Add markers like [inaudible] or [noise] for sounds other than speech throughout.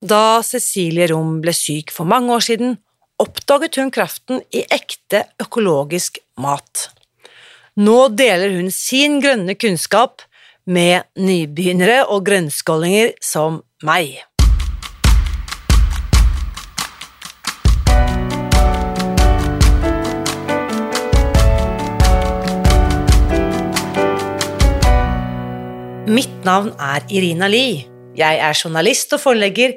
Da Cecilie Rom ble syk for mange år siden, oppdaget hun kraften i ekte økologisk mat. Nå deler hun sin grønne kunnskap med nybegynnere og grønnskålinger som meg. Mitt navn er Irina Lie. Jeg er journalist og forlegger,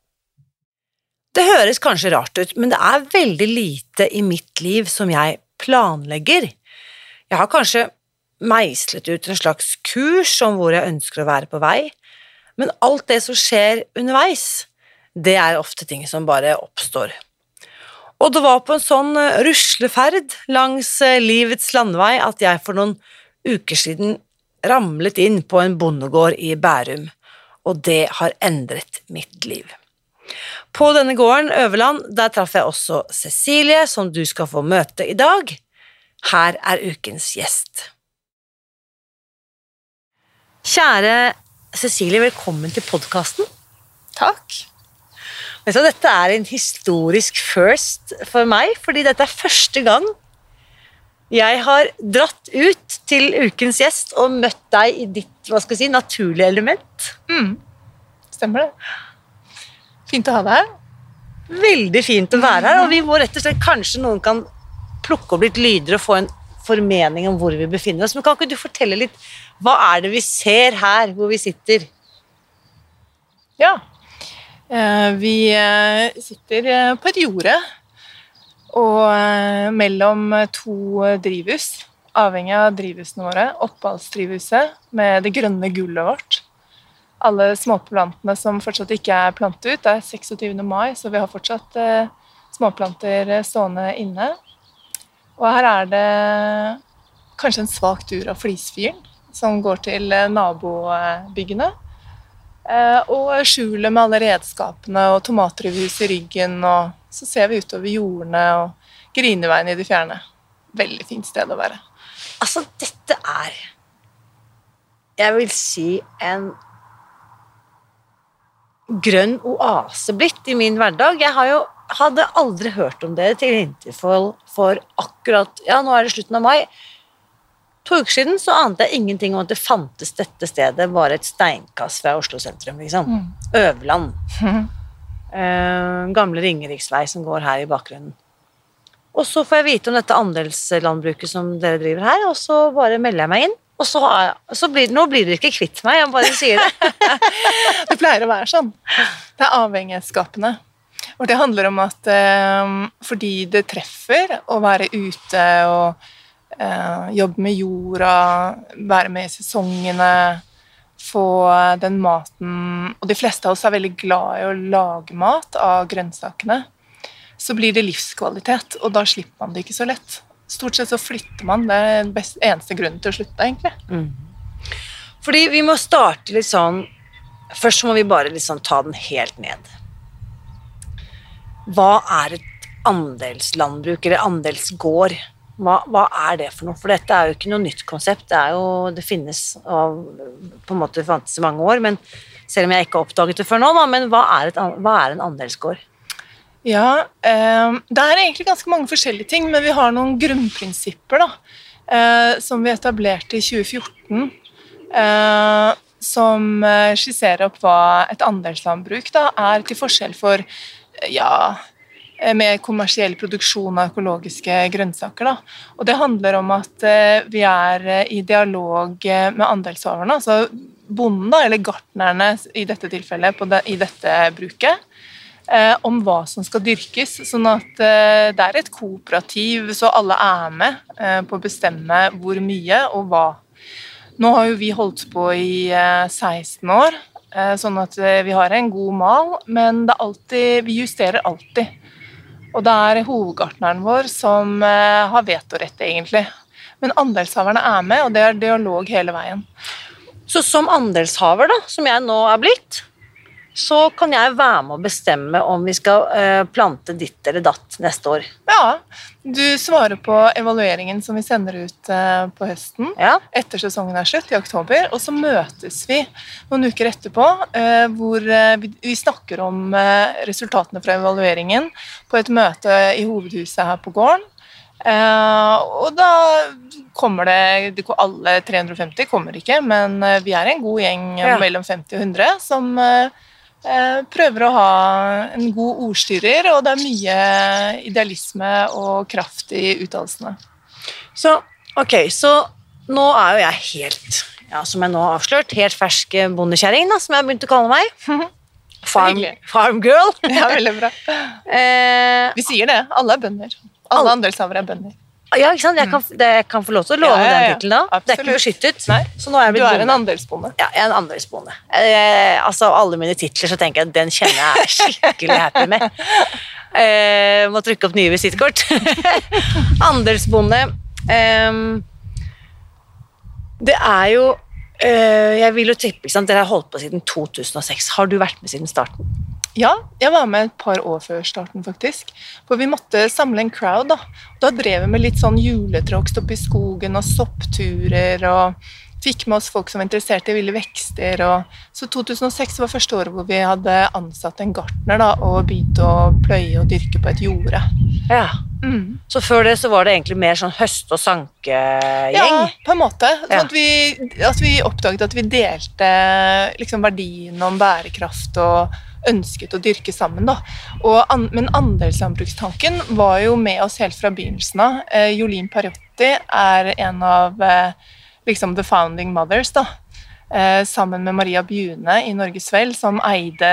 Det høres kanskje rart ut, men det er veldig lite i mitt liv som jeg planlegger. Jeg har kanskje meislet ut en slags kurs om hvor jeg ønsker å være på vei, men alt det som skjer underveis, det er ofte ting som bare oppstår. Og det var på en sånn eh, rusleferd langs eh, livets landevei at jeg for noen uker siden ramlet inn på en bondegård i Bærum, og det har endret mitt liv. På denne gården, Øverland, der traff jeg også Cecilie, som du skal få møte i dag. Her er ukens gjest. Kjære Cecilie, velkommen til podkasten. Takk. Dette er en historisk first for meg, fordi dette er første gang jeg har dratt ut til ukens gjest og møtt deg i ditt hva skal jeg si, naturlige element. Mm. Stemmer det. Fint å ha deg her. Veldig fint å være her, og vi må rett og slett Kanskje noen kan plukke opp litt lyder og få en formening om hvor vi befinner oss. Men kan ikke du fortelle litt Hva er det vi ser her hvor vi sitter? Ja. Eh, vi eh, sitter eh, på et jorde og mellom to drivhus. Avhengig av drivhusene våre. Oppholdsdrivhuset med det grønne gullet vårt alle småplantene som fortsatt ikke er plantet ut. Det er 26. mai, så vi har fortsatt eh, småplanter eh, stående inne. Og her er det kanskje en svak tur av flisfyren som går til eh, nabobyggene. Og skjulet med alle redskapene og tomatdrivhus i ryggen. Og så ser vi utover jordene og Grineveien i det fjerne. Veldig fint sted å være. Altså, dette er Jeg vil si en grønn oase blitt i min hverdag. Jeg jo, hadde aldri hørt om det til Interfold for akkurat Ja, nå er det slutten av mai. To uker siden så ante jeg ingenting om at det fantes dette stedet, bare et steinkast fra Oslo sentrum, liksom. Mm. Øverland. Mm. Eh, gamle Ringeriksvei som går her i bakgrunnen. Og så får jeg vite om dette andelslandbruket som dere driver her, og så bare melder jeg meg inn. Og så, så blir, nå blir dere ikke kvitt meg, jeg bare sier det. [laughs] det pleier å være sånn. Det er avhengighetsskapende. Og det handler om at eh, fordi det treffer å være ute og eh, jobbe med jorda, være med i sesongene, få den maten Og de fleste av oss er veldig glad i å lage mat av grønnsakene. Så blir det livskvalitet, og da slipper man det ikke så lett. Stort sett så flytter man. Det er den best, eneste grunnen til å slutte, egentlig. Mm. Fordi vi må starte litt sånn Først må vi bare liksom ta den helt ned. Hva er et andelslandbruk, eller andelsgård? Hva, hva, er det for noe? For dette er jo ikke noe nytt konsept. Det, er jo, det finnes og på en måte fantes i mange år, men selv om jeg ikke har oppdaget det før nå, da, men hva er, et, hva er en andelsgård? Ja, eh, det er egentlig ganske mange forskjellige ting, men vi har noen grunnprinsipper da, eh, som vi etablerte i 2014. Eh, som eh, skisserer opp hva et andelslandbruk da, er, til forskjell for ja, eh, med kommersiell produksjon av økologiske grønnsaker. Da. Og det handler om at eh, vi er eh, i dialog eh, med andelshaverne, altså bonden, da, eller gartnerne i dette tilfellet, det, i dette bruket, eh, om hva som skal dyrkes. Sånn at eh, det er et kooperativ, så alle er med eh, på å bestemme hvor mye og hva. Nå har jo vi holdt på i eh, 16 år, eh, sånn at eh, vi har en god mal, men alltid, vi justerer alltid. Og det er hovedgartneren vår som eh, har vetorett, egentlig. Men andelshaverne er med, og det er dialog hele veien. Så som andelshaver, da, som jeg nå er blitt, så kan jeg være med å bestemme om vi skal eh, plante ditt eller datt neste år. Ja, du svarer på evalueringen som vi sender ut eh, på høsten. Ja, etter sesongen er slutt, i oktober. Og så møtes vi noen uker etterpå, eh, hvor vi, vi snakker om resultatene fra evalueringen på et møte i hovedhuset her på gården. Og da kommer det det- Alle 350 kommer ikke, men vi er en god gjeng Ja. mellom 50 og 100 som prøver å ha en god ordstyrer, og det er mye idealisme og kraft i uttalelsene. så ok, så nå er jo jeg helt, ja, som jeg nå har avslørt, helt fersk eh, bondekjerring, som jeg har begynt å kalle meg. [laughs] Farm, farm girl. [laughs] Ja, veldig bra. [laughs] Eh, Vi sier det. Alle er bønder. Alle. andelshavere er bønder. Ja, ikke sant? Jeg kan, det, jeg kan få lov til å låne Ja, ja, ja. den tittelen da. Det er ikke beskyttet. Nei, Så nå er jeg Du blitt er en andelsbonde. Ja, jeg er en andelsbonde. Eh, altså, alle mine titler så tenker jeg at den kjenner jeg er skikkelig happy med. Eh, må trykke opp nye visittkort. [laughs] andelsbonde. Eh, det er jo eh, Jeg vil jo tippe, ikke sant? Dere har holdt på siden 2006. Har du vært med siden starten? Ja, jeg var med et par år før starten, faktisk. For vi måtte samle en crowd, da. Da drev vi med litt sånn juletråkst oppe i skogen og soppturer og fikk med oss folk som var interessert i ville vekster. Og... Så 2006 var første året hvor vi hadde ansatt en gartner da, og begynt å pløye og dyrke på et jorde. Ja. Mm. Så før det så var det egentlig mer sånn høst- og sankegjeng? Ja, på en måte. Sånn Ja. at, vi, at vi oppdaget at vi delte liksom, verdien om bærekraft og ønsket å dyrke sammen. Da. An, men andelslandbrukstanken var jo med oss helt fra begynnelsen av. Eh, Jolin Pariotti er en av eh, liksom the founding mothers. da. Eh, sammen med Maria Bjune i Norges Vel, som eide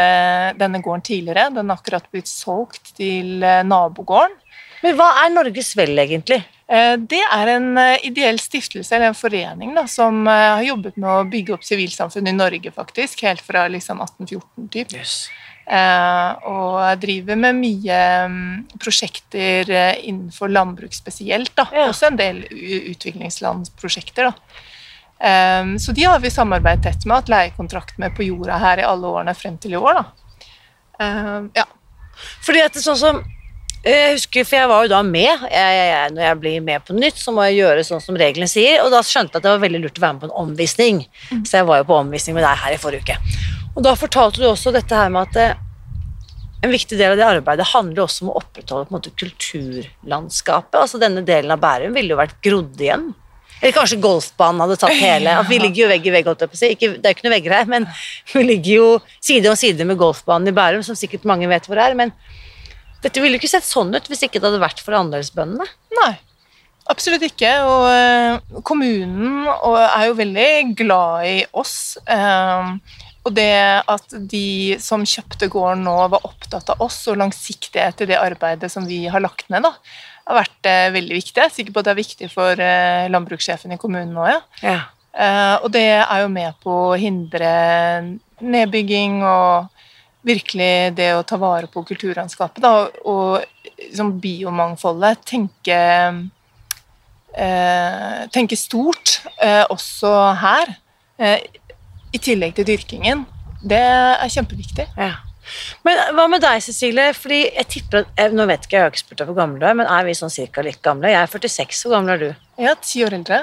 denne gården tidligere. Den har akkurat blitt solgt til eh, nabogården. Men hva er Norges Vel, egentlig? Eh, Det er en eh, ideell stiftelse eller en forening da, som eh, har jobbet med å bygge opp sivilsamfunnet i Norge, faktisk, helt fra liksom 1814 typ. Yes. og driver med mye mm, prosjekter innenfor landbruk spesielt. Da. Ja. Også en del utviklingslandsprosjekter. Da. Så de har vi samarbeidet tett med, hatt leiekontrakt med på jorda her i alle årene frem til i år. Da. Ja. Fordi at det er sånn som jeg husker, for jeg var jo da med. Jeg, jeg, jeg, når jeg blir med på nytt, så må jeg gjøre sånn som reglene sier. Og da skjønte jeg at det var veldig lurt å være med på en omvisning. Så jeg var jo på omvisning med deg her i forrige uke. Og da fortalte du også dette her med at eh, en viktig del av det arbeidet handler også om å opprettholde måte kulturlandskapet. Altså denne delen av Bærum ville jo vært grodd igjen. Eller kanskje golfbanen hadde tatt hele at Vi ligger jo vegg i vegg, holdt jeg. Ikke, det er jo ikke noen vegger her, men [laughs] vi ligger jo side om side med golfbanen i Bærum, som sikkert mange vet hvor er. Men dette ville jo ikke sett sånn ut hvis ikke det hadde vært for andelsbøndene. Nei, absolutt ikke. Og eh, kommunen er jo veldig glad i oss. Eh, og det at de som kjøpte gården nå, var opptatt av oss og langsiktighet i det arbeidet som vi har lagt ned, da, har vært eh, veldig viktig. Jeg er sikker på at det er viktig for landbrukssjefen i kommunen nå, ja. Ja. Og det er jo med på å hindre nedbygging og virkelig det å ta vare på kulturlandskapet da, og liksom biomangfoldet. Tenke, eh, tenke stort eh, også her, eh, i tillegg til dyrkingen. Det er kjempeviktig. Ja. Men hva med deg, Cecilie? Fordi jeg tipper at, jeg, Nå vet ikke jeg, har ikke spurt deg hvor gammel du er, men er vi sånn cirka like gamle? Jeg er 46. Hvor gammel er du? Er ti år eldre.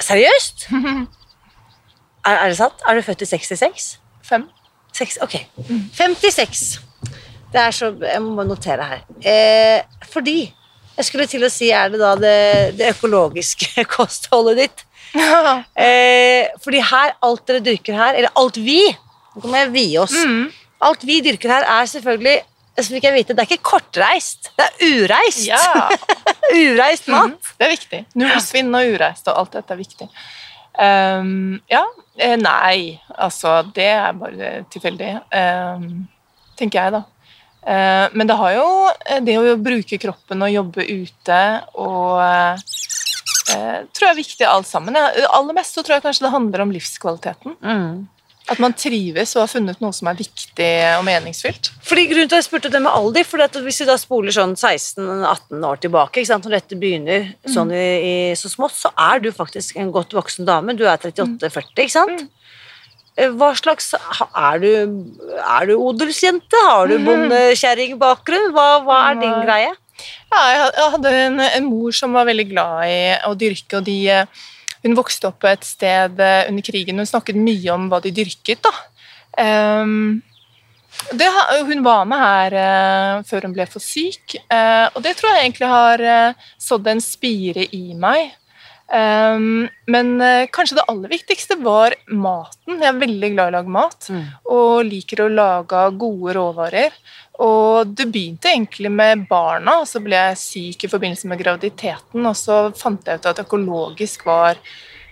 Seriøst? [laughs] er, er det sant? Er du født i 66? Fem. Seks, ok. 56. Det er så Jeg må bare notere her. Eh, fordi jeg skulle til å si er det da det, det økologiske [laughs] kostholdet ditt? [laughs] Eh, fordi her, alt dere dyrker her, eller alt vi Nå kommer jeg vie oss. Mm. Alt vi dyrker her, er selvfølgelig så fikk jeg vite det er ikke kortreist, det er ureist. Ja, [laughs] ureist mat. Mm. det er viktig. Nullsvinn og ureist og alt dette er viktig. Um, ja, eh, nei, altså det er bare tilfeldig, eh, tenker jeg da. Eh, men det har jo eh, det å bruke kroppen og jobbe ute og eh, tror jeg er viktig alt sammen. Aller mest så tror jeg kanskje det handler om livskvaliteten. Mm. At man trives og har funnet noe som er viktig og meningsfylt. Fordi grunnen til at jeg spurte det med alder, for hvis vi da spoler sånn 16-18 år tilbake, ikke sant, når dette begynner sånn i, i så smått, så er du faktisk en godt voksen dame. Du er 38-40, ikke sant? Eh, Hva slags Er du, er du odelsjente? Har du bondekjerringbakgrunn? Hva, hva er din greie? Ja, jeg hadde en, en mor som var veldig glad i å dyrke, og de, eh, hun vokste opp et sted eh, under krigen. Hun snakket mye om hva de dyrket. da. Um, det, hun var med her uh, før hun ble for syk, uh, og det tror jeg egentlig har uh, sådd en spire i meg. Um, men kanskje det aller viktigste var maten. Jeg er veldig glad i å lage mat Mm. og liker å lage gode råvarer. Og det begynte egentlig med barna, og så ble jeg syk i forbindelse med graviditeten. Og så fant jeg ut at økologisk var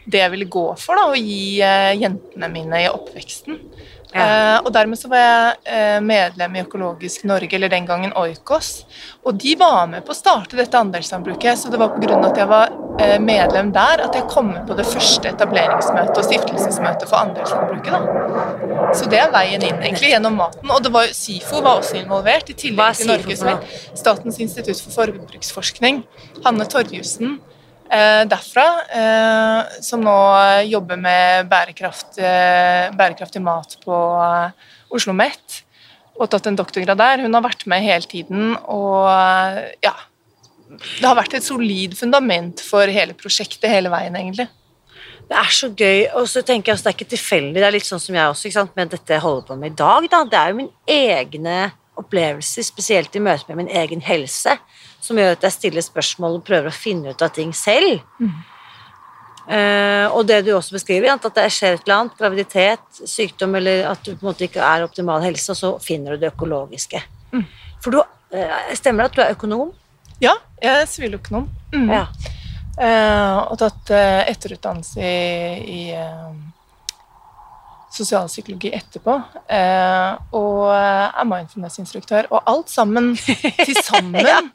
det jeg ville gå for, da, å gi eh, jentene mine i oppveksten. Ja. Eh, og dermed så var jeg eh, medlem i Økologisk Norge, eller den gangen Oikos. Og de var med på å starte dette andelslandbruket, så det var pga. at jeg var medlem der at jeg kom på det første etableringsmøtet og stiftelsesmøtet for andelslandbruket. Så det er veien inn, egentlig, gjennom maten. Og det var, SIFO var også involvert, i tillegg til Norges. Statens institutt for forbruksforskning. Hanne Torjussen eh, derfra, eh, som nå eh, jobber med bærekraft, eh, bærekraftig mat på eh, Oslo Met, og tatt en doktorgrad der. Hun har vært med hele tiden, og eh, ja Det har vært et solid fundament for hele prosjektet hele veien, egentlig. Det er så gøy, og så tenker jeg at det er ikke tilfeldig. Det er litt sånn som jeg også, med dette jeg holder på med i dag. Da. Det er jo min egne opplevelser, spesielt i møte med min egen helse, som gjør at jeg stiller spørsmål og prøver å finne ut av ting selv. Eh, og det du også beskriver, at det skjer et eller annet, graviditet, sykdom, eller at du på en måte ikke er optimal helse, og så finner du det økologiske. For du, uh, stemmer det at du er økonom? Ja, jeg er siviløkonom. Mm. Ja. Eh, og tatt eh, etterutdannelse i, i eh, sosialpsykologi etterpå. Eh, og er mindfulness-instruktør. Og alt sammen [laughs] til sammen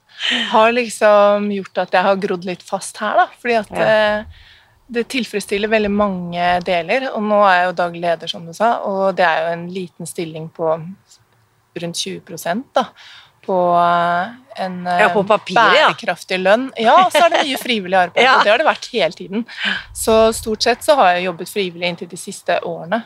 har liksom gjort at jeg har grodd litt fast her, da. Fordi at Ja. eh, det tilfredsstiller veldig mange deler. Og nå er jeg jo daglig leder, som du sa, og det er jo en liten stilling på rundt 20 da. På eh, en eh, Ja, på papiret, bærekraftig lønn. Ja, så er det mye frivillig arbeid. [laughs] Og det har det vært hele tiden. Så stort sett så har jeg jobbet frivillig inntil de siste årene.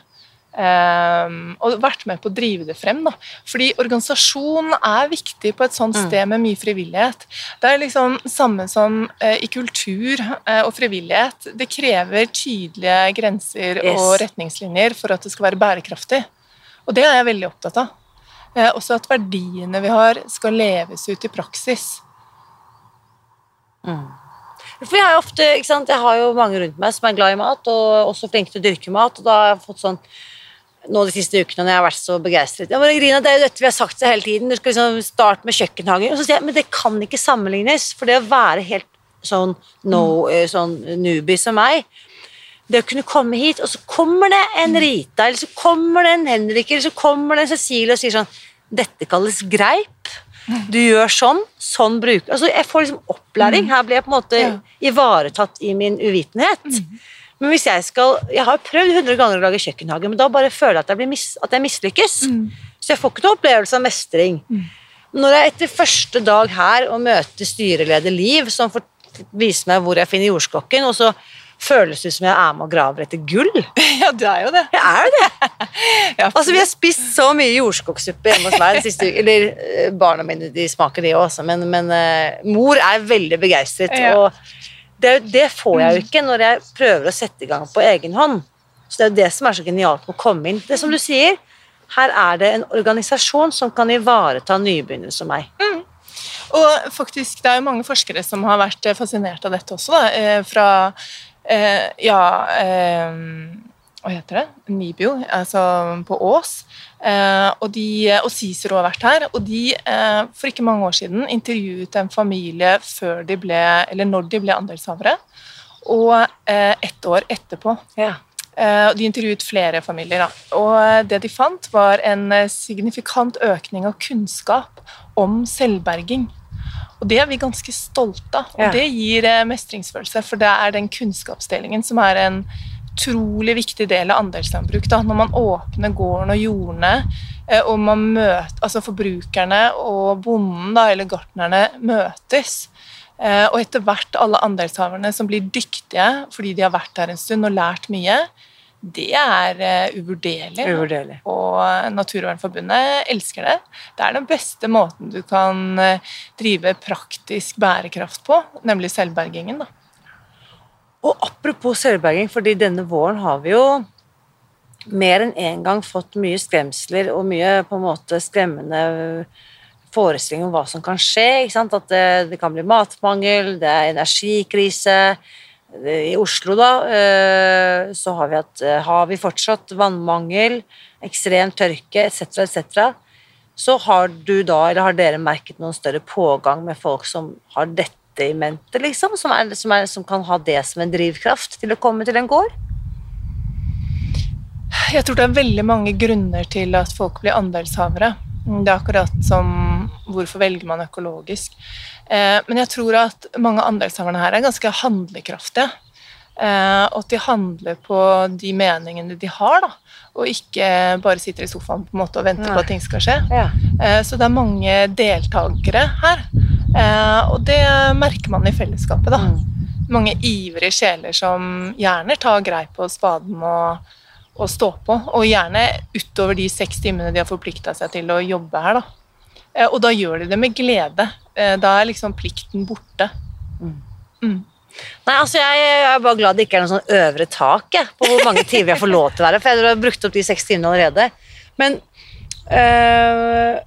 Um, og vært med på å drive det frem. Da. Fordi organisasjon er viktig på et sånt Mm. sted med mye frivillighet. Det er liksom samme som uh, i kultur uh, og frivillighet. Det krever tydelige grenser Yes. og retningslinjer for at det skal være bærekraftig. Og det er jeg veldig opptatt av. Eh, også at verdiene vi har, skal leves ut i praksis. For jeg har ofte, sant, jeg har jo mange rundt meg som er glad i mat, og også flinke til å dyrke mat, og da har jeg fått sånn nå de siste ukene når jeg har vært så begeistret. Ja, Grina, det er jo dette vi har sagt så hele tiden, du skal liksom starte med kjøkkenhagen. Og så sier jeg, men det kan ikke sammenlignes, for det å være helt sånn, no, eh, sånn newbie som meg, det å kunne komme hit, og så kommer det en Rita, eller så kommer det en Henrik, eller så kommer det en Cecilie og sier sånn Dette kalles greip. Du gjør sånn, sånn bruker Altså, jeg får liksom opplæring. Her blir jeg på en måte ivaretatt i min uvitenhet. Men hvis jeg skal Jeg har prøvd 100 ganger å lage kjøkkenhage, men da bare føler jeg at jeg, blir mis, at jeg mislykkes. Så jeg får ikke noe opplevelse av mestring. Når jeg etter første dag her og møter styreleder Liv, som får vise meg hvor jeg finner jordskokken, og så føles det som jeg er med og graver etter gull. [laughs] Ja, du er jo det. Jeg er jo det. [laughs] Ja, Altså, Vi har spist så mye jordskokksuppe hjemme hos meg den siste uken. Eller eh, barna mine de smaker det også, men, men uh, mor er veldig begeistret. Ja. Og det, det får jeg jo ikke når jeg prøver å sette i gang på egen hånd. Så det er jo det som er så genialt med å komme inn. Det som du sier, her er det en organisasjon som kan ivareta nybegynnere som meg. Og faktisk, det er jo mange forskere som har vært eh, fascinert av dette også, da. Fra eh, ja eh, hva heter det? Nibio, altså på Ås. Eh, og, de, og Cicero har vært her. Og de, eh, for ikke mange år siden, intervjuet en familie før de ble, eller når de ble andelshavere, og eh, ett år etterpå. Ja. Eh, De intervjuet flere familier. Da. Og det de fant, var en signifikant økning av kunnskap om selvberging. Og det er vi ganske stolte av, og Ja. det gir eh, mestringsfølelse. For det er den kunnskapsdelingen som er en utrolig viktig del av andelslandbruk. Da. Når man åpner gården og jordene, eh, og man møter, altså forbrukerne og bonden, da, eller gartnerne, møtes. Eh, Og etter hvert alle andelshaverne som blir dyktige fordi de har vært der en stund og lært mye, det er eh, uvurderlig. Uvurderlig. Og Naturvernforbundet elsker det. Det er den beste måten du kan eh, drive praktisk bærekraft på, nemlig selvbergingen. Da. Og apropos selvberging, fordi denne våren har vi jo mer enn én gang fått mye skremsler og mye på en måte skremmende forestillinger om hva som kan skje. At det, det kan bli matmangel, det er energikrise. I Oslo da, eh, så har vi, hatt, eh, har vi fortsatt vannmangel, ekstrem tørke etc., etc. Så har du da, eller har dere merket noen større pågang med folk som har dette i mente, liksom? Som, er, som, er, som kan ha det som en drivkraft til å komme til en gård? Jeg tror det er veldig mange grunner til at folk blir andelshavere. Det er akkurat som hvorfor velger man økologisk. Eh, Men jeg tror at mange av andelshaverne her er ganske handlekraftige. Eh, Og at de handler på de meningene de har, da. og ikke bare sitter i sofaen på en måte og venter Nei. på at ting skal skje. Ja. Eh, Så det er mange deltakere her. Eh, Og det merker man i fellesskapet, da. Mm. Mange ivrige sjeler som gjerne tar grei på spaden og, og stå på. Og gjerne utover de seks timene de har forplikta seg til å jobbe her. Da. Eh, Og da gjør de det med glede. Eh, Da er liksom plikten borte. Mm. Nei, altså jeg, jeg er bare glad det ikke er noe sånn øvre tak jeg, på hvor mange timer jeg får lov til å være, for jeg har brukt opp de seks timene allerede. Men øh,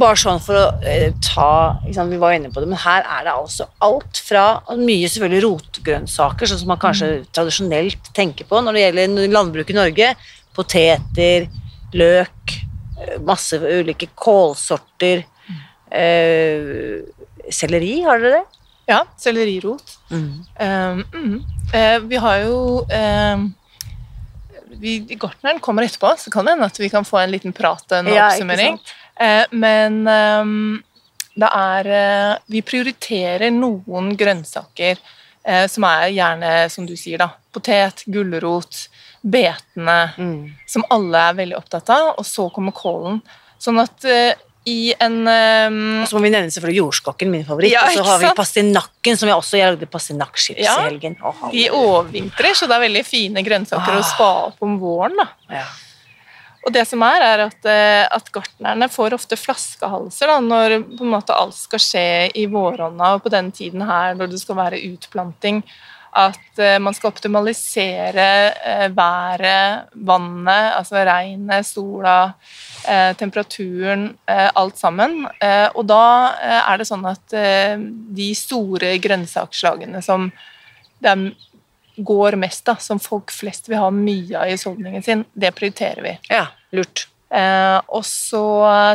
bare sånn for å øh, ta sant, Vi var inne på det, men her er det altså alt fra mye selvfølgelig rotgrønnsaker, sånn som man kanskje tradisjonelt tenker på når det gjelder landbruk i Norge. Poteter, løk, øh, masse ulike kålsorter. øh, selleri, har dere det? Ja, sellerirot. Um, mm. Uh, vi har jo um, vi, Gartneren kommer etterpå, så kan det hende at vi kan få en liten prat, en Ja, oppsummering. Eh, men um, det er eh, Vi prioriterer noen grønnsaker eh, som er gjerne, som du sier, da, potet, gulrot, betene, Mm. som alle er veldig opptatt av, og så kommer kålen. Sånn at i en um, Og så må vi nevne selvfølgelig jordskokken, min favoritt. Ja, og så har vi pastinakken, som jeg også jeg lagde pastinakkchips Ja, i helgen. Oh, de overvintrer, så det er veldig fine grønnsaker å Ah. spa opp om våren. da. ja. Og det som er, er at, eh, at gartnerne får ofte flaskehalser da, når på en måte alt skal skje i våronna og på den tiden her når det skal være utplanting. At eh, man skal optimalisere eh, været, vannet, altså regnet, sola, temperaturen, alt sammen. Og da er det sånn at de store grønnsaksslagene som det er går mest, da, som folk flest vil ha mye av i husholdningen sin, det prioriterer vi. ja, lurt. Eh, og så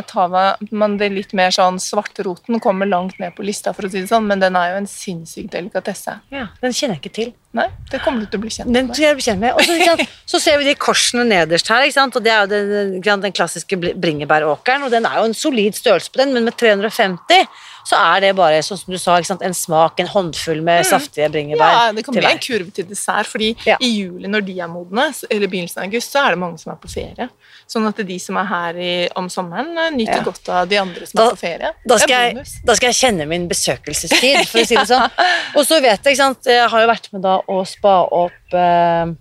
tar man det litt mer sånn Svartroten kommer langt ned på lista, for å si det sånn, men den er jo en sinnssyk delikatesse. Ja, den kjenner jeg ikke til. Nei, det kommer du til å bli kjent Den med. jeg bli kjent med. Og [laughs] så, ser vi de korsene nederst her, og det er jo den, den klassiske bringebæråkeren, og den er jo en solid størrelse på den, men med 350 så er det bare, sånn som du sa, en smak, en håndfull med saftige bringebær Mm. Ja, det kan bli en kurv til dessert, fordi Ja. i juli når de er modne, eller begynnelsen av august, så er det mange som er på ferie. Sånn at de som er her i, om sommeren, eh, nyter Ja. godt av de andre som Da- er på ferie. Da skal, jeg, da skal jeg kjenne min besøkelsestid, for å si det sånn. [laughs] Og så vet jeg, ikke sant, jeg har jo vært med da å spa opp eh,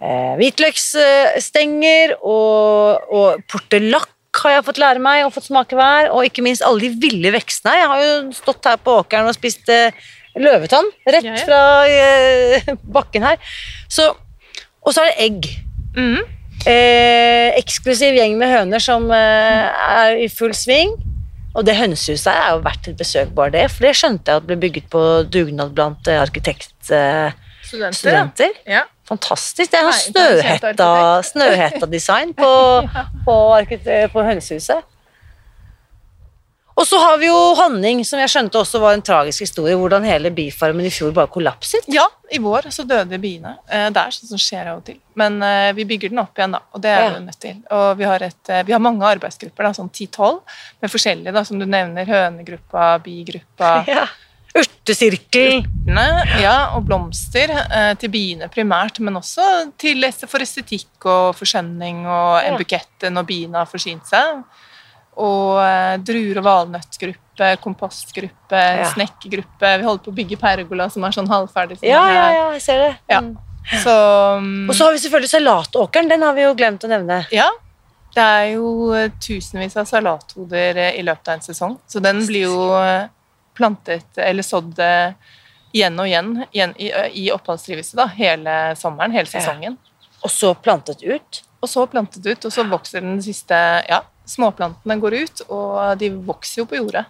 eh, hvitløksstenger og, og portelakk har jeg fått lære meg og fått smake hver, og ikke minst alle de ville vekstene. Jeg har jo stått her på åkeren og spist eh, løvetann rett Ja, ja. fra eh, [laughs] bakken her. Så, og så er det egg. Mm. Eh, eksklusiv gjeng med høner som eh, er i full sving. Og det hønsehuset her er jo verdt et besøk, bare det. For det skjønte jeg at ble bygget på dugnad blant eh, arkitektstudenter. Studenter, ja. Fantastisk. Det er sånn kjent snøhetta- snøhetta-design på, [laughs] på, på hønsehuset. Og så har vi jo honning, som jeg skjønte også var en tragisk historie, hvordan hele bifarmen i fjor bare kollapset. Ja, i vår så døde biene. Eh, Det er sånt som skjer av og til. Men eh, vi bygger den opp igjen, da, og det er Ja. vi nødt til. Og vi har, et, eh, vi har mange arbeidsgrupper, da, sånn 10-12, med forskjellige, da, som du nevner. Hønegruppa, bigruppa, [laughs] Ja. Urtesirkel. Urtene, ja, og blomster eh, til biene primært, men også til for estetikk og forskjønning og en Ja. bukett når biene har forsynt seg. Og eh, druer- og valnøttgruppe, kompostgruppe, Ja. snekkergruppe. Vi holder på å bygge pergola som er sånn halvferdig. Ja, ja, ja, jeg ser det. Ja. Mm. Så mm, Og så har vi selvfølgelig salatåkeren, den har vi jo glemt å nevne. ja, det er jo eh, tusenvis av salathoder eh, i løpet av en sesong, så den blir jo plantet eller sådd igjen og igjen, igjen i, i oppholdsdrivelse hele sommeren, hele Ja. sesongen. Og så plantet ut. Og så plantet ut, og så vokser den siste Ja, småplantene går ut, og de vokser jo på jordet.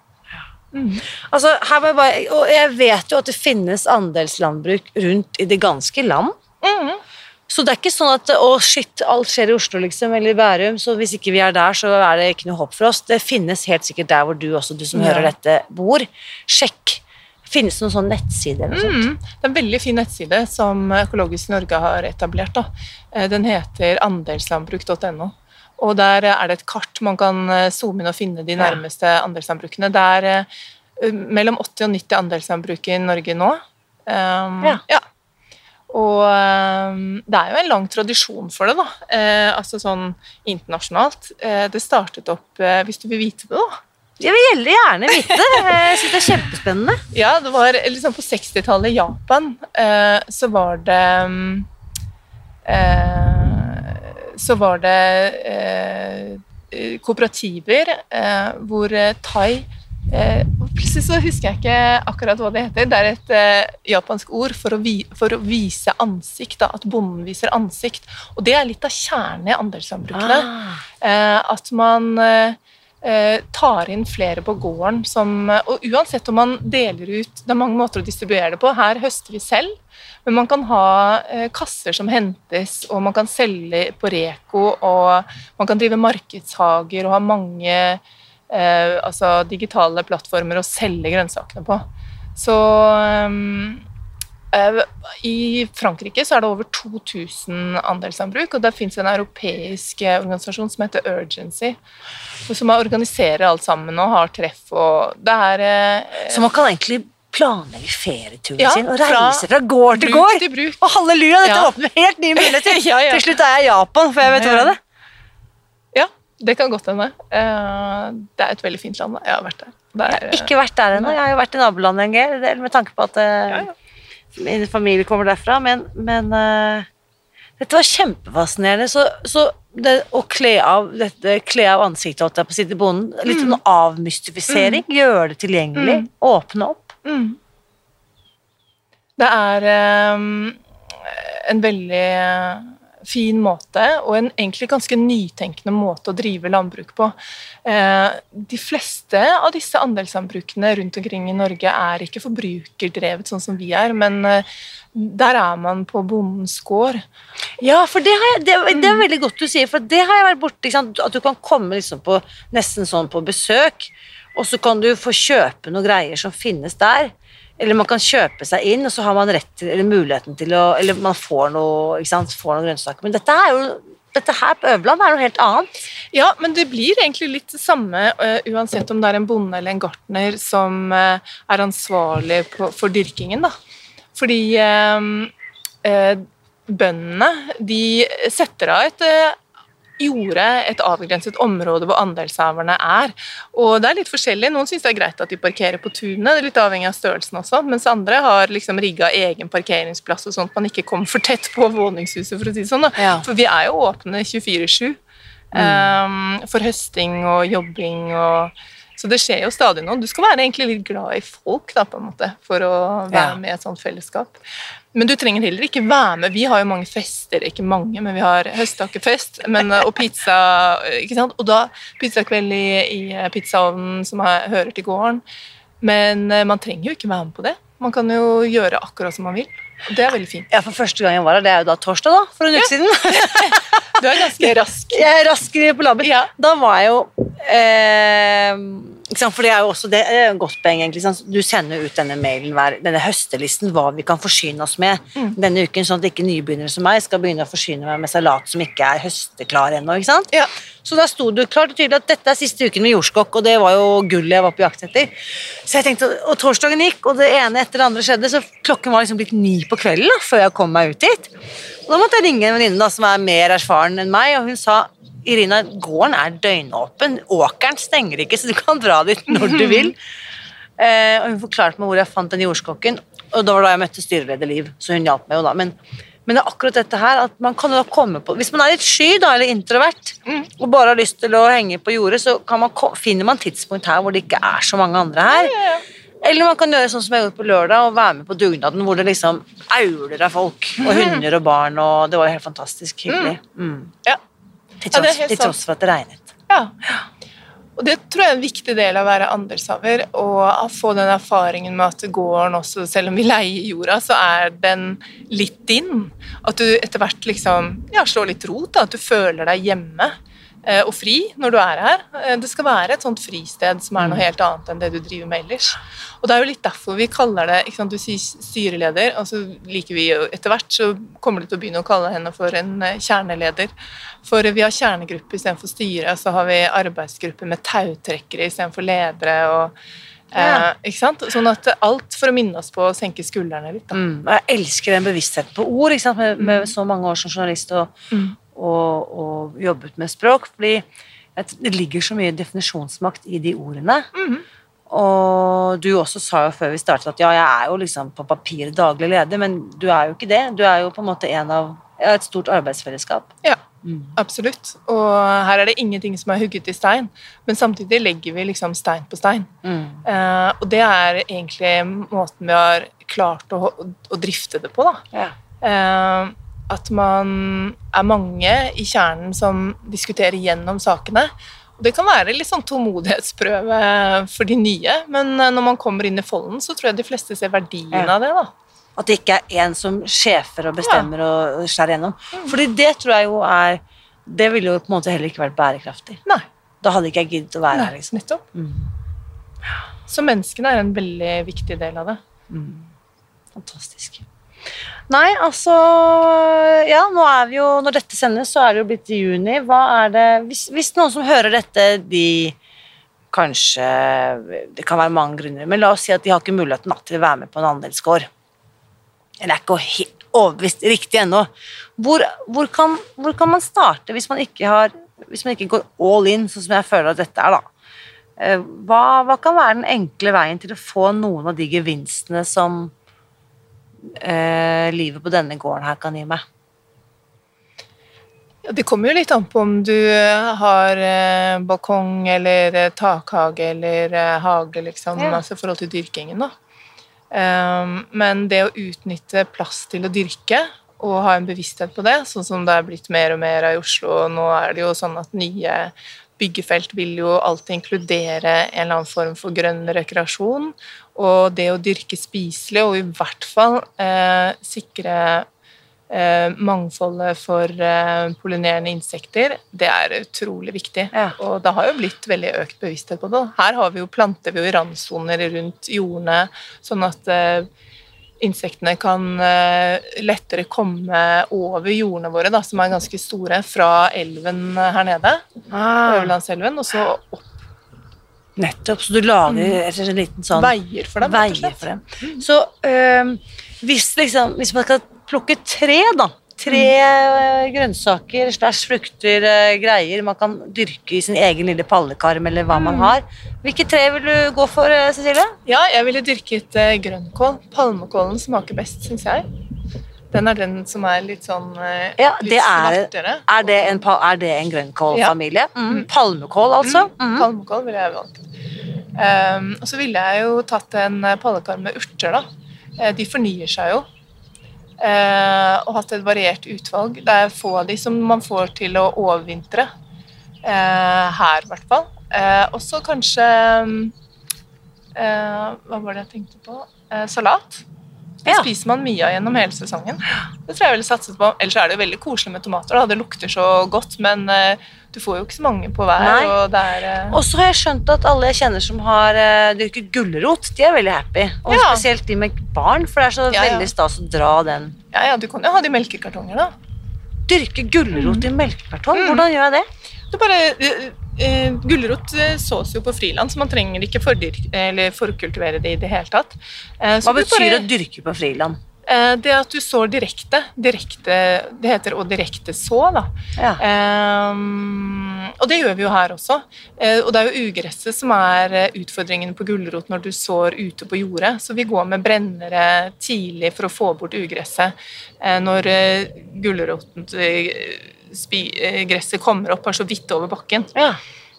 Mm. Altså, jeg bare, og jeg vet jo at det finnes andelslandbruk rundt i det ganske land. Mm. Så det er ikke sånn at å shit, alt skjer i Oslo liksom, eller i Bærum, så hvis ikke vi er der, så er det ikke noe håp for oss. Det finnes helt sikkert der hvor du også, du som Ja. hører dette, bor. Sjekk. Finnes det noen sånn nettside eller noe sånt? Mhm. Det er en veldig fin nettside som Økologisk Norge har etablert. Da. Eh, Den heter andelslandbruk.no. Og der er det et kart man kan eh, zoome inn og finne de Ja. nærmeste andelslandbrukene. Det er eh, mellom 80 og 90 andelslandbruk i Norge nå. Um, Ja. Og um, det er jo en lang tradisjon for det, da. Eh, altså sånn internasjonalt. Eh, det startet opp, eh, hvis du vil vite det, da. Jeg vil veldig gjerne vite. det. Jeg syns det er kjempespennende. [laughs] Ja, det var liksom på 60-tallet i Japan, eh, så var det mm, eh, Så var det eh, kooperativer eh, hvor eh, thai eh, Plutselig så husker jeg ikke akkurat hva det heter. Det er et eh, japansk ord for å, vi, for å vise ansikt, da, at bonden viser ansikt. Og det er litt av kjernen i andelslandbrukene. Ah. Eh, at man eh, eh, tar inn flere på gården som Og uansett om man deler ut Det er mange måter å distribuere det på. Her høster vi selv, men man kan ha eh, kasser som hentes, og man kan selge på Reko, og man kan drive markedshager og ha mange eh, altså digitale plattformer å selge grønnsakene på. Så um, Eh, I Frankrike så er det over 2000 andelslandbruk, og det fins en europeisk eh, organisasjon som heter Urgency, som organiserer alt sammen og har treff og Det er eh, Så man kan egentlig planlegge ferieturen Ja, sin og reise fra gård til gård. til bruk. Og halleluja, dette Ja. åpner helt nye muligheter. [laughs] Ja, ja. Til slutt er jeg i Japan, for jeg vet hvor er det. Ja, det kan godt hende. Eh, Det er et veldig fint land. Jeg har vært der. der jeg har Ikke vært der ennå. Jeg har jo vært i nabolandet en del, med tanke på at eh, Ja, ja. Min familie kommer derfra, men, men uh, dette var kjempefascinerende. Så, så det å kle av, dette, kle av ansiktet holdt jeg på å si til bonden, litt mm. avmystifisering, gjøre det tilgjengelig, Mm. åpne opp. Mm. Det er um, en veldig fin måte, og en egentlig ganske nytenkende måte å drive landbruk på. Eh, de fleste av disse andelslandbrukene rundt omkring i Norge er ikke forbrukerdrevet sånn som vi er, men eh, der er man på bondens gård. Ja, for det, har jeg, det, det Mm. er veldig godt du sier, for det har jeg vært borti. At du kan komme liksom på, nesten sånn på besøk, og så kan du få kjøpe noen greier som finnes der. Eller man kan kjøpe seg inn, og så har man rett til, eller muligheten til å Eller man får noe, sant, får noen grønnsaker. Men dette er jo dette her på Øverland er noe helt annet. Ja, men det blir egentlig litt det samme uh, uansett om det er en bonde eller en gartner som uh, er ansvarlig på, for dyrkingen. Da. Fordi uh, bøndene de setter av et eh, jorde, et avgrenset område hvor andelshaverne er. Og det er litt forskjellig. Noen syns det er greit at de parkerer på tunet, det er litt avhengig av størrelsen også, mens andre har liksom rigga egen parkeringsplass og sånn at man ikke kommer for tett på våningshuset, for å si det sånn. Ja. For vi er jo åpne 24-7 um, for høsting og jobbing og Så det skjer jo stadig noe. Du skal være egentlig litt glad i folk da, på en måte, for å være Ja. med i et sånt fellesskap. Men du trenger heller ikke være med. Vi har jo mange fester, ikke mange, men vi har høsttakkefest men, og pizza. ikke sant? Og da pizzakveld i, i pizzaovnen som er, hører til gården. Men eh, man trenger jo ikke være med på det. Man kan jo gjøre akkurat som man vil. Det er veldig fint. Ja, for første gang jeg var her, det er jo da torsdag, da, for en uke siden. [laughs] Du er ganske rask. Jeg er raskere på labben. Ja. Da var jeg jo eh, For det er jo også det er et godt poeng, egentlig. Du sender ut denne mailen hver, denne høstelisten, hva vi kan forsyne oss med Mm. denne uken, sånn at ikke nybegynnere som meg skal begynne å forsyne meg med salat som ikke er høsteklar ennå. ikke sant? Ja. Så da sto det klart og tydelig at dette er siste uken med jordskokk, og det var jo gullet jeg var på jakt etter. Så jeg tenkte, Og torsdagen gikk, og det ene etter det andre skjedde, så klokken var liksom blitt ni på kvelden da, før jeg kom meg ut hit. Og da måtte jeg ringe en venninne som er mer erfaren enn meg, og hun sa Irina, gården er døgnåpen, åkeren stenger ikke, så du kan dra dit når du vil. [laughs] Eh, og hun forklarte meg hvor jeg fant den jordskokken, og da var da jeg møtte styreleder Liv, så hun hjalp meg jo da. Men, men det er akkurat dette her, at man kan da komme på Hvis man er litt sky da, eller introvert, og bare har lyst til å henge på jordet, så kan man, finner man tidspunkt her hvor det ikke er så mange andre her. Eller man kan gjøre sånn som jeg gjorde på lørdag, og være med på dugnaden hvor det liksom auler av folk, og hunder og barn, og det var jo helt fantastisk hyggelig. Mm. Ja. Til tross, ja, til tross for at det regnet. Ja. Og det tror jeg er en viktig del av å være andelshaver, og få den erfaringen med at gården også, selv om vi leier jorda, så er den litt din. At du etter hvert liksom ja, slår litt rot, da, at du føler deg hjemme og fri når du er her. Eh, Det skal være et sånt fristed som er noe helt annet enn det du driver med ellers. Og det er jo litt derfor vi kaller det ikke sant, Du sier styreleder, og så liker vi jo etter hvert så kommer du til å begynne å kalle henne for en eh, kjerneleder. For vi har kjernegruppe istedenfor styre, og så har vi arbeidsgruppe med tautrekkere istedenfor ledere. og Ja. eh, ikke sant? Sånn at alt for å minne oss på å senke skuldrene litt. Da. Mm. Jeg elsker den bevisstheten på ord, ikke sant? Med, med så mange år som journalist og, Mm. Og, og jobbet med språk. fordi det ligger så mye definisjonsmakt i de ordene. Mhm. Og du også sa jo før vi startet at ja, jeg er jo liksom på papiret daglig leder, men du er jo ikke det. Du er jo på en måte en av et stort arbeidsfellesskap. Ja, Mm. absolutt. Og her er det ingenting som er hugget i stein, men samtidig legger vi liksom stein på stein. Mm. Eh, og det er egentlig måten vi har klart å, å drifte det på, da. Ja. Eh, at man er mange i kjernen som diskuterer gjennom sakene. Det kan være litt sånn tålmodighetsprøve for de nye, men eh, når man kommer inn i folden, så tror jeg de fleste ser verdien Ja. av det. da. At det ikke er én som sjefer og bestemmer og skjærer gjennom. Fordi det tror jeg jo er Det ville jo på en måte heller ikke vært bærekraftig. Nei, Da hadde ikke jeg giddet å være nei her, liksom. nettopp. Mm. Så menneskene er en veldig viktig del av det. Fantastisk. Nei, altså Ja, nå er vi jo Når dette sendes, så er det jo blitt i juni. Hva er det Hvis, hvis noen som hører dette, de kanskje Det kan være mange grunner, men la oss si at de har ikke muligheten til å være med på en andelsgård. Eller er ikke helt overbevist riktig ennå. Hvor, hvor, kan, hvor kan man starte hvis man har Hvis man ikke går all in, sånn som jeg føler at dette er, da? Eh, Hva, hva kan være den enkle veien til å få noen av de gevinstene som eh, livet på denne gården her kan gi meg? Ja, Det kommer jo litt an på om du har eh, balkong eller eh, takhage eller eh, hage, liksom, Ja. altså i forhold til dyrkingen. da. Um, men det å utnytte plass til å dyrke og ha en bevissthet på det, sånn som det er blitt mer og mer av i Oslo, og nå er det jo sånn at nye byggefelt vil jo alltid inkludere en eller annen form for grønn rekreasjon. Og det å dyrke spiselig, og i hvert fall eh, sikre eh, mangfoldet for eh, pollinerende insekter, det er utrolig viktig. Ja. Og det har jo blitt veldig økt bevissthet på det. Her har vi jo, planter vi jo i randsoner rundt jordene, sånn at eh, insektene kan eh, lettere komme over jordene våre, da, som er ganske store, fra elven her nede, Ah, Øverlandselven, og så opp nettopp, så du lager mm. en liten sånn veier for dem. veier for dem. Så øh, hvis, liksom, hvis man skal plukke tre, da Tre øh, grønnsaker, slash frukter, øh, greier man kan dyrke i sin egen lille pallekarm, eller hva man har. Hvilke tre vil du gå for, øh, Cecilie? Ja, jeg ville dyrket eh, grønnkål. Palmekålen smaker best, syns jeg. Den er den som er litt sånn eh, Ja, litt det er- svartere. Er det en, er det en grønnkålfamilie? Mm. Palmekål, altså? Mm. Palmekål ville jeg valgt. Um, og så ville jeg jo tatt en eh, pallekarm med urter, da. Eh, de fornyer seg jo. Eh, og hatt et variert utvalg. Det er få av de som man får til å overvintre. Eh, her, i hvert fall. Eh, og så kanskje Hva var det jeg tenkte på? Salat. Det Ja. spiser man mye av gjennom hele sesongen. Det tror jeg jeg ville satset på. Ellers er det jo veldig koselig med tomater. Da. Det lukter så godt, men uh, du får jo ikke så mange på hver. Nei. Og det er uh... Så har jeg skjønt at alle jeg kjenner som har uh, dyrket gulrot, de er veldig happy. Og Ja. spesielt de med barn, for det er så Ja, veldig stas å dra den. Ja, ja, du kan jo ha det i melkekartonger, da. Dyrke gulrot i melkekartong, Mm. hvordan gjør jeg det? Du bare, eh, eh, Gulrot eh, sås jo på friland, så man trenger ikke eller forkultivere det i det hele tatt. Så Hva betyr bare- å dyrke på friland? Det at du sår direkte. direkte det heter å direkte så, da. Ja. Ehm, og det gjør vi jo her også. Uh, og det er jo ugresset som er utfordringen på gulrot når du sår ute på jordet. Så vi går med brennere tidlig for å få bort ugresset. uh, når uh, gulroten gresset kommer opp, er så vidt over bakken. Ja.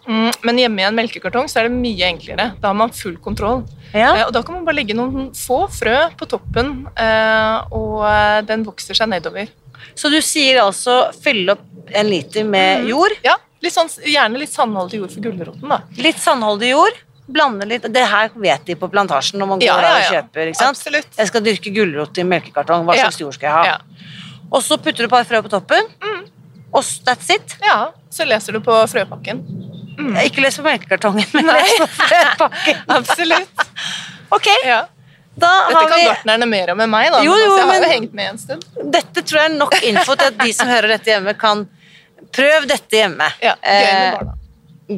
Mm, men hjemme i en melkekartong så er det mye enklere. Da har man full kontroll. ja. Eh, og da kan man bare legge noen få frø på toppen, eh, og eh, den vokser seg nedover. Så du sier altså fylle opp en liter med jord, Ja, litt sånn, Gjerne litt sandholdig jord for gulroten. da. litt sandholdig jord, blande litt Det her vet de på plantasjen når man går Ja, ja, der og kjøper. ikke sant? Absolutt. Jeg skal dyrke gulrot i melkekartong. Hva Ja. slags jord skal jeg ha? Ja. Og så putter du et par frø på toppen. Mm. Og that's it. ja, så leser du på frøpakken. Mm. Ikke les på melkekartongen, men Nei. les på frøpakken. [laughs] Absolutt. Ok, Ja. Dette kan vi gartnerne mer om enn meg, da. Jo, jo, altså, jeg har men- jo hengt med en stund. Dette tror jeg er nok info til at de som hører dette hjemme, kan prøve dette hjemme. Ja, Gøy med Eh, barna.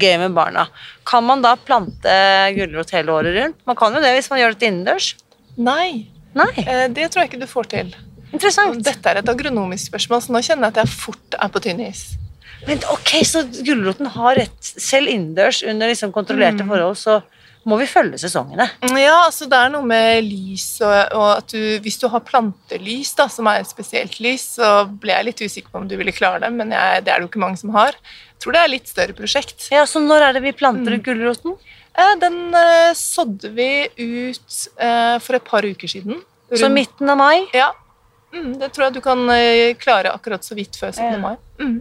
gøy med barna. Kan man da plante gulrot hele året rundt? Man kan jo det hvis man gjør det innendørs. Nei, Nei, eh, det tror jeg ikke du får til. Interessant. Dette er et agronomisk spørsmål, så nå kjenner jeg at jeg fort er på tynn is. Men ok, Så gulroten har rett selv innendørs under liksom kontrollerte Mm. forhold, så må vi følge sesongene. Ja, altså det er noe med lys og, og at du Hvis du har plantelys, da, som er et spesielt lys, så ble jeg litt usikker på om du ville klare det, men jeg, det er det jo ikke mange som har. Jeg tror det er litt større prosjekt. Ja, Så når er det vi planter Mm. gulroten? Eh, Den eh, sådde vi ut eh, for et par uker siden. Så midten av mai? Ja. Mm, det tror jeg du kan eh, klare akkurat så vidt før 17. Ja. mai. Mm.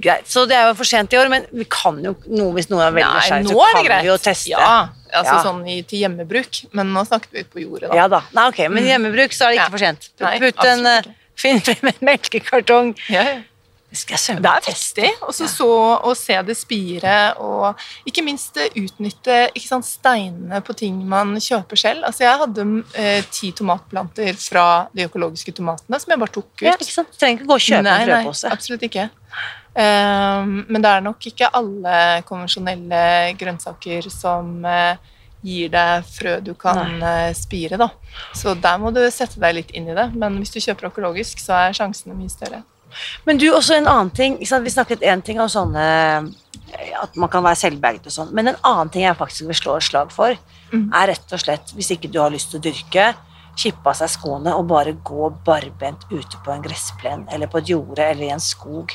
Greit, så det er jo for sent i år, men vi kan jo noe hvis noen er veldig nysgjerrig, nå så er kan det greit. vi jo teste. Ja, altså Ja. sånn i, til hjemmebruk. Men nå snakket vi ut på jordet, da. Ja da. Nei, ok, Men Mm. hjemmebruk så er det ikke Ja. for sent. Putt en, Finn frem en melkekartong. Ja, ja. Det er festlig også ja. så så å se det spire, og ikke minst utnytte ikke sant, steinene på ting man kjøper selv. Altså Jeg hadde eh, ti tomatplanter fra de økologiske tomatene som jeg bare tok ut. Ja, ikke sant? Du trenger ikke gå og kjøpe nei, en nei, absolutt ikke. Um, men det er nok ikke alle konvensjonelle grønnsaker som uh, gir deg frø du kan eh, spire. da. Så der må du sette deg litt inn i det. Men hvis du kjøper økologisk, så er sjansene mye større. Men du, også en annen ting. Vi snakket én ting om sånne eh, At man kan være selvberget og sånn. Men en annen ting jeg faktisk vil slå et slag for, mm. er rett og slett, hvis ikke du har lyst til å dyrke, kippe av seg skoene og bare gå barbent ute på en gressplen eller på et jorde eller i en skog.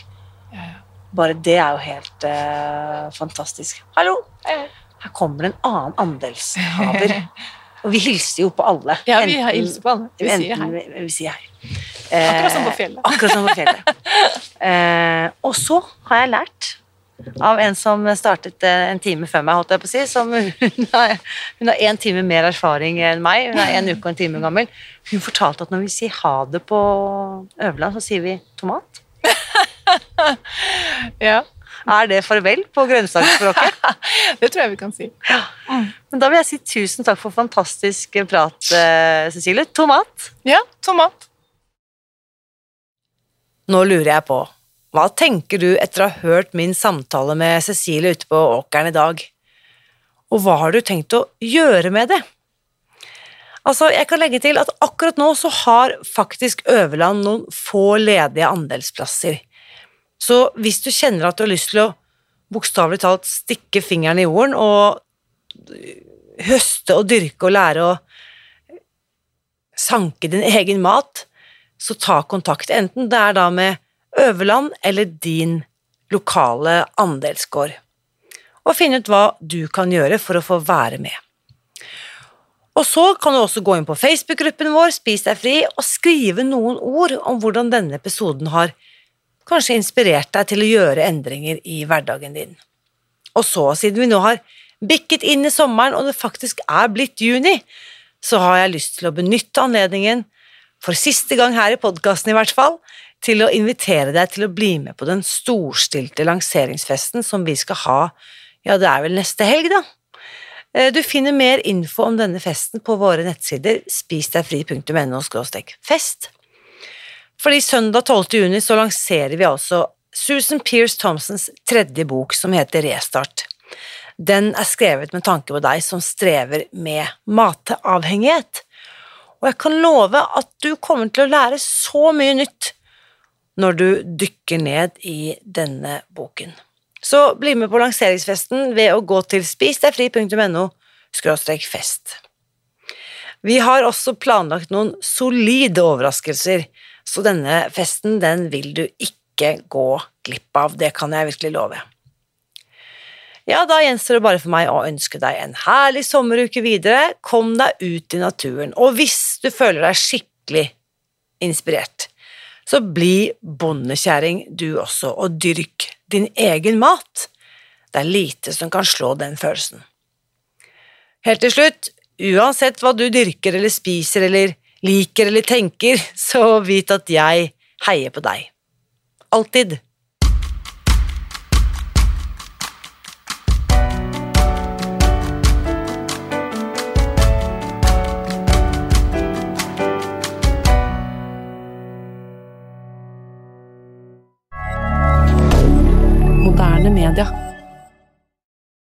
Bare det er jo helt uh, fantastisk. Hallo! Her kommer det en annen andelshaver. [laughs] Og vi hilser jo på alle. Ja, vi Enten- hilser på alle. Vi sier hei. Vi, vi sier hei. Akkurat som på Eh, fjellet. Akkurat som på fjellet. [laughs] Eh, og så har jeg lært av en som startet eh, en time før meg, holdt jeg på å si. Som, hun har hun har én time mer erfaring enn meg. Hun er en uke og en time gammel. Hun fortalte at når vi sier ha det på Øverland, så sier vi tomat. [laughs] Ja, Er det farvel på grønnsaksspråket? [laughs] det tror jeg vi kan si. Men da vil jeg si tusen takk for fantastisk prat, eh, Cecilie. Tomat. Ja, tomat. Nå lurer jeg på, hva tenker du etter å ha hørt min samtale med Cecilie ute på åkeren i dag? Og hva har du tenkt å gjøre med det? Altså, jeg kan legge til at akkurat nå så har faktisk Øverland noen få ledige andelsplasser. Så hvis du kjenner at du har lyst til å bokstavelig talt stikke fingeren i jorden og høste og dyrke og lære å sanke din egen mat, så ta kontakt, enten det er da med Øverland eller din lokale andelsgård, og finne ut hva du kan gjøre for å få være med. Og så kan du også gå inn på Facebook-gruppen vår Spis deg fri og skrive noen ord om hvordan denne episoden har kanskje inspirert deg til å gjøre endringer i hverdagen din. Og så, siden vi nå har bikket inn i sommeren og det faktisk er blitt juni, så har jeg lyst til å benytte anledningen for siste gang her i podkasten i hvert fall, til å invitere deg til å bli med på den storstilte lanseringsfesten som vi skal ha, ja, det er vel neste helg, da. Eh, du finner mer info om denne festen på våre nettsider spisdegfri.no fest. Fordi søndag 12. juni så lanserer vi altså Susan Pearce Thompsons tredje bok som heter Restart. Den er skrevet med tanke på deg som strever med matavhengighet. Og jeg kan love at du kommer til å lære så mye nytt når du dykker ned i denne boken. Så bli med på lanseringsfesten ved å gå til spisdegfri.no fest. Vi har også planlagt noen solide overraskelser, så denne festen den vil du ikke gå glipp av, det kan jeg virkelig love. Ja, da gjenstår det bare for meg å ønske deg en herlig sommeruke videre, kom deg ut i naturen, og hvis du føler deg skikkelig inspirert, så bli bondekjerring du også, og dyrk din egen mat. Det er lite som kan slå den følelsen. Helt til slutt, uansett hva du dyrker eller spiser eller liker eller tenker, så vit at jeg heier på deg. Alltid.